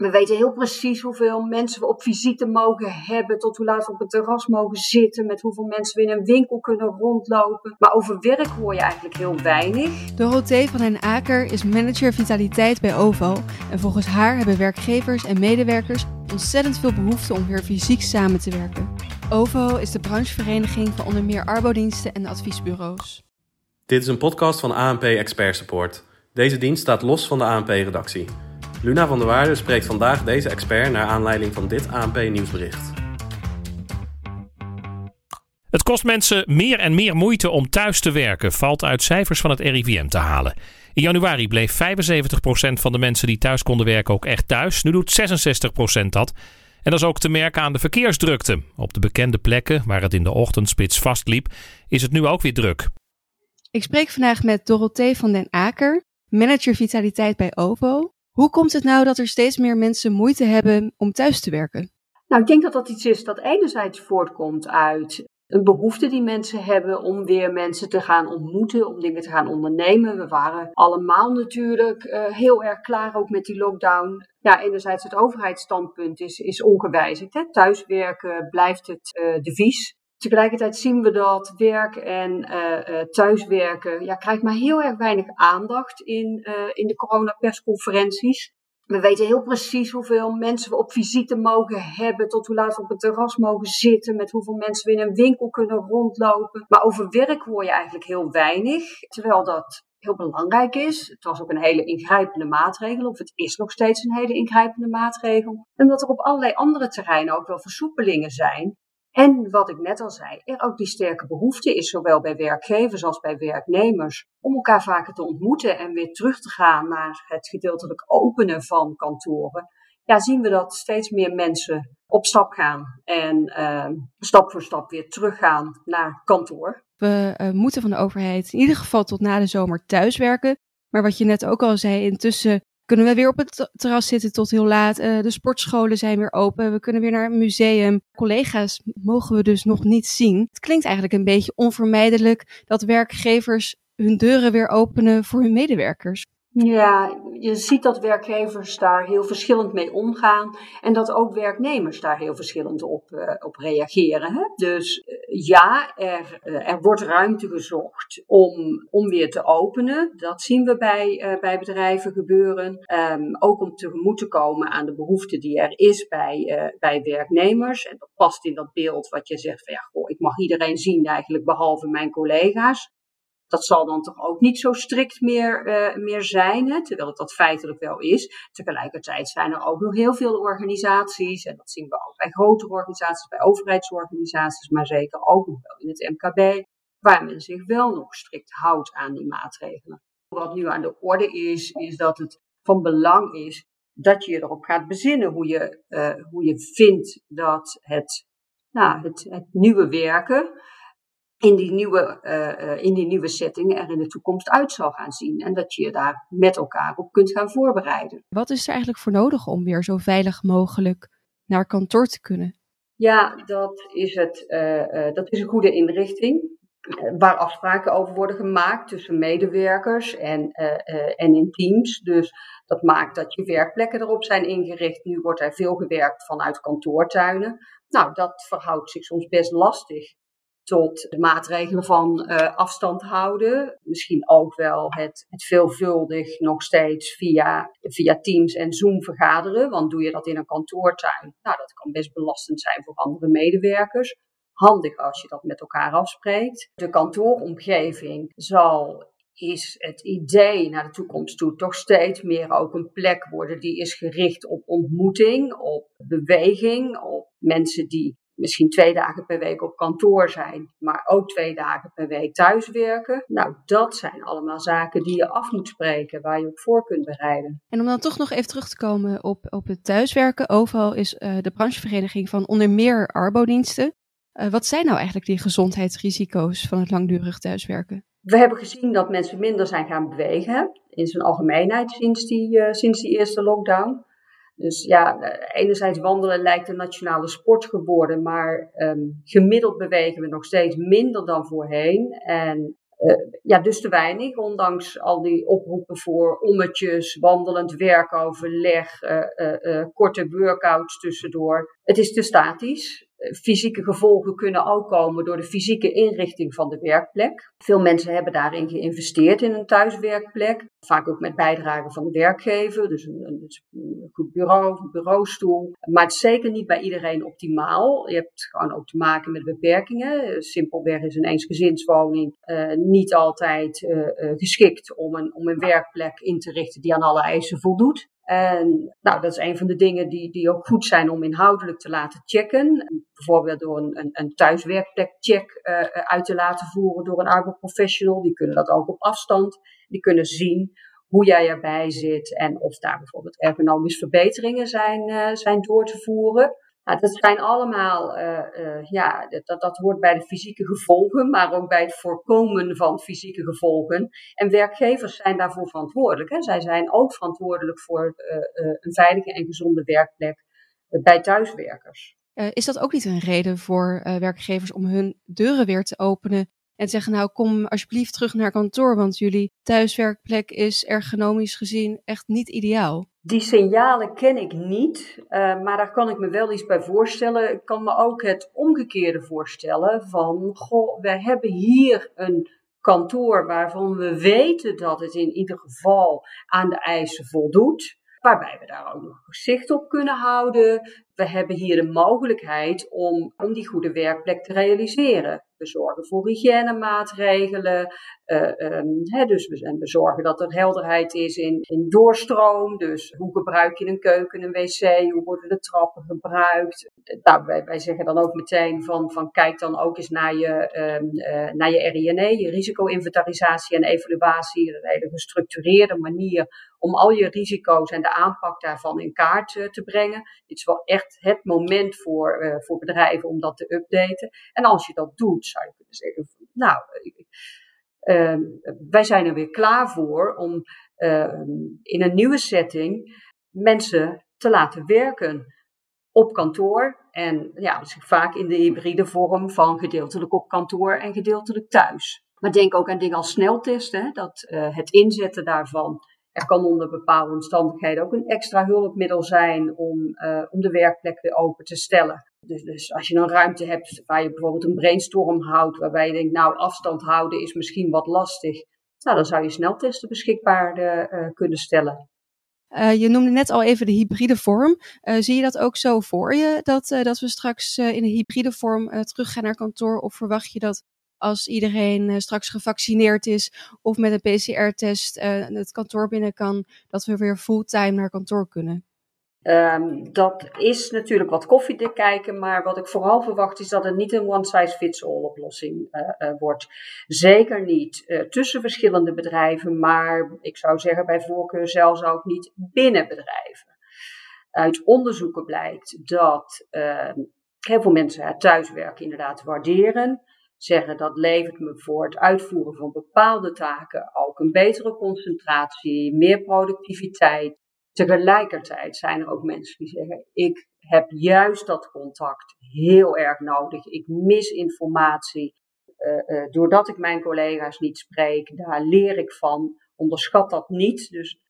We weten heel precies hoeveel mensen we op visite mogen hebben, tot hoe laat we op het terras mogen zitten, met hoeveel mensen we in een winkel kunnen rondlopen. Maar over werk hoor je eigenlijk heel weinig. Dorothee van den Aker is manager vitaliteit bij OVO. En volgens haar hebben werkgevers en medewerkers ontzettend veel behoefte om weer fysiek samen te werken. OVO is de branchevereniging van onder meer arbodiensten en adviesbureaus. Dit is een podcast van ANP Expert Support. Deze dienst staat los van de ANP-redactie. Luna van der Waarde spreekt vandaag deze expert naar aanleiding van dit ANP-nieuwsbericht. Het kost mensen meer en meer moeite om thuis te werken, valt uit cijfers van het RIVM te halen. In januari bleef 75% van de mensen die thuis konden werken ook echt thuis. Nu doet 66% dat. En dat is ook te merken aan de verkeersdrukte. Op de bekende plekken waar het in de ochtendspits vastliep, is het nu ook weer druk. Ik spreek vandaag met Dorothee van den Aker, manager vitaliteit bij OVO. Hoe komt het nou dat er steeds meer mensen moeite hebben om thuis te werken? Nou, ik denk dat dat iets is dat enerzijds voortkomt uit een behoefte die mensen hebben om weer mensen te gaan ontmoeten, om dingen te gaan ondernemen. We waren allemaal natuurlijk uh, heel erg klaar ook met die lockdown. Ja, enerzijds het overheidsstandpunt is, is ongewijzigd. Hè. Thuiswerken blijft het uh, devies. Tegelijkertijd zien we dat werk en uh, thuiswerken ja, krijgt maar heel erg weinig aandacht in, uh, in de coronapersconferenties. We weten heel precies hoeveel mensen we op visite mogen hebben, tot hoe laat we op het terras mogen zitten, met hoeveel mensen we in een winkel kunnen rondlopen. Maar over werk hoor je eigenlijk heel weinig, terwijl dat heel belangrijk is. Het was ook een hele ingrijpende maatregel, of het is nog steeds een hele ingrijpende maatregel. En dat er op allerlei andere terreinen ook wel versoepelingen zijn. En wat ik net al zei, er ook die sterke behoefte is, zowel bij werkgevers als bij werknemers, om elkaar vaker te ontmoeten en weer terug te gaan naar het gedeeltelijk openen van kantoren. Ja, zien we dat steeds meer mensen op stap gaan en uh, stap voor stap weer teruggaan naar kantoor. We uh, moeten van de overheid in ieder geval tot na de zomer thuiswerken. Maar wat je net ook al zei, intussen kunnen we weer op het terras zitten tot heel laat. Uh, de sportscholen zijn weer open. We kunnen weer naar een museum. Collega's mogen we dus nog niet zien. Het klinkt eigenlijk een beetje onvermijdelijk dat werkgevers hun deuren weer openen voor hun medewerkers. Ja, je ziet dat werkgevers daar heel verschillend mee omgaan en dat ook werknemers daar heel verschillend op, uh, op reageren. Hè? Dus uh, ja, er, uh, er wordt ruimte gezocht om, om weer te openen. Dat zien we bij, bij bedrijven gebeuren. Um, ook om tegemoet te komen aan de behoefte die er is bij, bij werknemers. En dat past in dat beeld wat je zegt van ja, goh, ik mag iedereen zien eigenlijk behalve mijn collega's. Dat zal dan toch ook niet zo strikt meer, uh, meer zijn, hè, terwijl het dat feitelijk wel is. Tegelijkertijd zijn er ook nog heel veel organisaties, en dat zien we ook bij grotere organisaties, bij overheidsorganisaties, maar zeker ook nog wel in het MKB, waar men zich wel nog strikt houdt aan die maatregelen. Wat nu aan de orde is, is dat het van belang is dat je erop gaat bezinnen hoe je, uh, hoe je vindt dat het, nou, het, het nieuwe werken in die, nieuwe, uh, in die nieuwe setting er in de toekomst uit zal gaan zien. En dat je je daar met elkaar op kunt gaan voorbereiden. Wat is er eigenlijk voor nodig om weer zo veilig mogelijk naar kantoor te kunnen? Ja, dat is, het, uh, dat is een goede inrichting. Waar afspraken over worden gemaakt tussen medewerkers en, en in teams. Dus dat maakt dat je werkplekken erop zijn ingericht. Nu wordt er veel gewerkt vanuit kantoortuinen. Nou, dat verhoudt zich soms best lastig tot de maatregelen van uh, afstand houden. Misschien ook wel het, het veelvuldig nog steeds via, via Teams en Zoom vergaderen. Want doe je dat in een kantoortuin, nou dat kan best belastend zijn voor andere medewerkers. Handig als je dat met elkaar afspreekt. De kantooromgeving zal is het idee naar de toekomst toe toch steeds meer ook een plek worden die is gericht op ontmoeting, op beweging, op mensen die misschien twee dagen per week op kantoor zijn, maar ook twee dagen per week thuiswerken. Nou, dat zijn allemaal zaken die je af moet spreken, waar je op voor kunt bereiden. En om dan toch nog even terug te komen op, op het thuiswerken. OVO is uh, de branchevereniging van onder meer arbodiensten. Uh, wat zijn nou eigenlijk die gezondheidsrisico's van het langdurig thuiswerken? We hebben gezien dat mensen minder zijn gaan bewegen, in zijn algemeenheid sinds die, uh, sinds die eerste lockdown. Dus ja, enerzijds wandelen lijkt een nationale sport geworden, maar um, gemiddeld bewegen we nog steeds minder dan voorheen. En ja, dus te weinig, ondanks al die oproepen voor ommetjes, wandelend werkoverleg, korte workouts tussendoor. Het is te statisch fysieke gevolgen kunnen ook komen door de fysieke inrichting van de werkplek. Veel mensen hebben daarin geïnvesteerd in een thuiswerkplek. Vaak ook met bijdrage van de werkgever, dus een, een, goed bureau, een bureaustoel. Maar het is zeker niet bij iedereen optimaal. Je hebt gewoon ook te maken met beperkingen. Simpelweg is een eensgezinswoning uh, niet altijd uh, geschikt om een, om een werkplek in te richten die aan alle eisen voldoet. En nou, dat is een van de dingen die, die ook goed zijn om inhoudelijk te laten checken. Bijvoorbeeld door een, een, een thuiswerkplekcheck uh, uit te laten voeren door een arbeidsprofessional. Die kunnen dat ook op afstand. Die kunnen zien hoe jij erbij zit en of daar bijvoorbeeld ergonomische verbeteringen zijn, uh, zijn door te voeren. Nou, dat zijn allemaal, uh, ja, dat, dat hoort bij de fysieke gevolgen, maar ook bij het voorkomen van fysieke gevolgen. En werkgevers zijn daarvoor verantwoordelijk. Hè. Zij zijn ook verantwoordelijk voor uh, een veilige en gezonde werkplek bij thuiswerkers. is dat ook niet een reden voor werkgevers om hun deuren weer te openen en zeggen, nou kom alsjeblieft terug naar kantoor, want jullie thuiswerkplek is ergonomisch gezien echt niet ideaal. Die signalen ken ik niet, uh, maar daar kan ik me wel iets bij voorstellen. Ik kan me ook het omgekeerde voorstellen van, goh, we hebben hier een kantoor waarvan we weten dat het in ieder geval aan de eisen voldoet. Waarbij we daar ook nog zicht op kunnen houden. We hebben hier de mogelijkheid om, om die goede werkplek te realiseren. We zorgen voor hygiënemaatregelen. Uh, dus we, en we zorgen dat er helderheid is in, in doorstroom. Dus hoe gebruik je een keuken, een wc? Hoe worden de trappen gebruikt? Nou, wij, zeggen dan ook meteen van, van kijk dan ook eens naar je, uh, naar je RINE, je risico-inventarisatie en evaluatie. Een hele gestructureerde manier om al je risico's en de aanpak daarvan in kaart uh, te brengen. Dit is wel echt het moment voor, uh, voor bedrijven om dat te updaten. En als je dat doet, zou je kunnen zeggen, nou, uh, wij zijn er weer klaar voor om ehm, in een nieuwe setting mensen te laten werken op kantoor. En ja, dus vaak in de hybride vorm van gedeeltelijk op kantoor en gedeeltelijk thuis. Maar denk ook aan dingen als sneltesten, dat uh, het inzetten daarvan er kan onder bepaalde omstandigheden ook een extra hulpmiddel zijn om, uh, om de werkplek weer open te stellen. Dus, dus als je een ruimte hebt waar je bijvoorbeeld een brainstorm houdt, waarbij je denkt, nou afstand houden is misschien wat lastig, nou dan zou je sneltesten beschikbaar uh, kunnen stellen. Uh, je noemde net al even de hybride vorm. Uh, zie je dat ook zo voor je, dat, uh, dat we straks in een hybride vorm teruggaan naar kantoor? Of verwacht je dat als iedereen straks gevaccineerd is of met een PCR-test het kantoor binnen kan, dat we weer fulltime naar kantoor kunnen? Um, dat is natuurlijk wat koffiedik kijken, maar wat ik vooral verwacht is dat het niet een one-size-fits-all oplossing uh, wordt. Zeker niet tussen verschillende bedrijven, maar ik zou zeggen bij voorkeur zelfs ook niet binnen bedrijven. Uit onderzoeken blijkt dat ehm, heel veel mensen het thuiswerken inderdaad waarderen zeggen dat levert me voor het uitvoeren van bepaalde taken ook een betere concentratie, meer productiviteit. Tegelijkertijd zijn er ook mensen die zeggen: Ik heb juist dat contact heel erg nodig. Ik mis informatie. Uh, uh, doordat ik mijn collega's niet spreek, daar leer ik van. Onderschat dat niet. Dus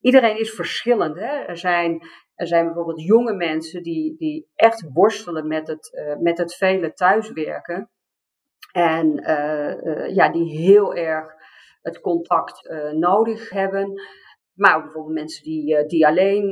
iedereen is verschillend. Hè? Er, zijn, er zijn bijvoorbeeld jonge mensen die, die echt worstelen met het, uh, met het vele thuiswerken. En ja, die heel erg het contact nodig hebben. Maar ook bijvoorbeeld mensen die, die alleen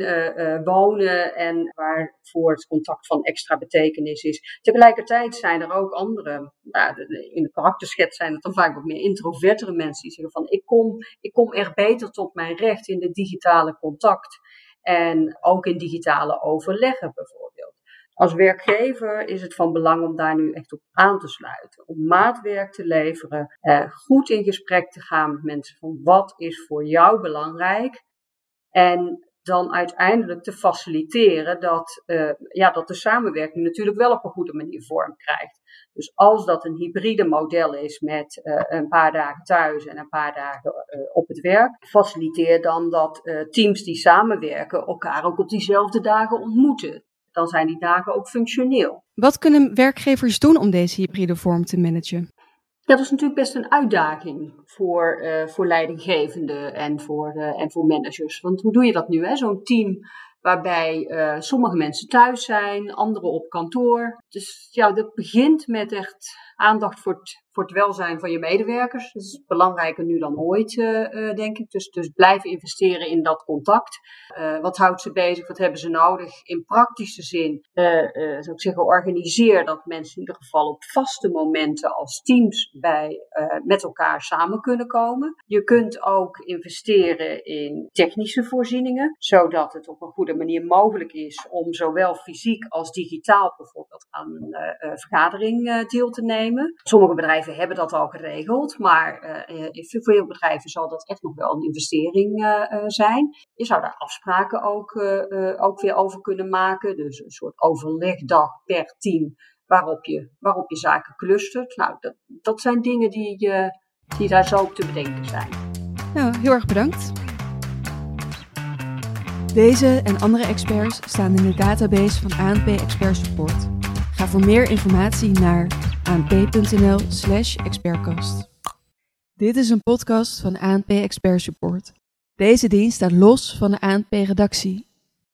wonen en waarvoor het contact van extra betekenis is. Tegelijkertijd zijn er ook andere, nou, in de karakterschets zijn het dan vaak wat meer introvertere mensen die zeggen van ik kom, ik kom echt beter tot mijn recht in de digitale contact. En ook in digitale overleggen bijvoorbeeld. Als werkgever is het van belang om daar nu echt op aan te sluiten. Om maatwerk te leveren, eh, goed in gesprek te gaan met mensen van wat is voor jou belangrijk. En dan uiteindelijk te faciliteren dat, uh, ja, dat de samenwerking natuurlijk wel op een goede manier vorm krijgt. Dus als dat een hybride model is met uh, een paar dagen thuis en een paar dagen op het werk, faciliteer dan dat teams die samenwerken elkaar ook op diezelfde dagen ontmoeten dan zijn die dagen ook functioneel. Wat kunnen werkgevers doen om deze hybride vorm te managen? dat is natuurlijk best een uitdaging voor, uh, voor leidinggevenden en voor, uh, en voor managers. Want hoe doe je dat nu? Zo'n team waarbij uh, sommige mensen thuis zijn, anderen op kantoor. Dus ja, dat begint met echt aandacht voor het, voor het welzijn van je medewerkers. Dat is belangrijker nu dan ooit, uh, denk ik. Dus, dus blijven investeren in dat contact. Uh, wat houdt ze bezig? Wat hebben ze nodig? In praktische zin, zou ik zeggen, organiseer dat mensen in ieder geval op vaste momenten als teams bij, met elkaar samen kunnen komen. Je kunt ook investeren in technische voorzieningen, zodat het op een goede manier mogelijk is om zowel fysiek als digitaal bijvoorbeeld aan een vergadering deel te nemen. Sommige bedrijven hebben dat al geregeld, maar uh, in veel bedrijven zal dat echt nog wel een investering uh, zijn. Je zou daar afspraken ook, ook weer over kunnen maken. Dus een soort overlegdag per team waarop je, waarop je zaken clustert. Nou, dat, dat zijn dingen die, die daar zo te bedenken zijn. Nou, heel erg bedankt. Deze en andere experts staan in de database van ANP Expert Support. Ga voor meer informatie naar anp.nl/slash expertcast. Dit is een podcast van ANP Expert Support. Deze dienst staat los van de ANP-redactie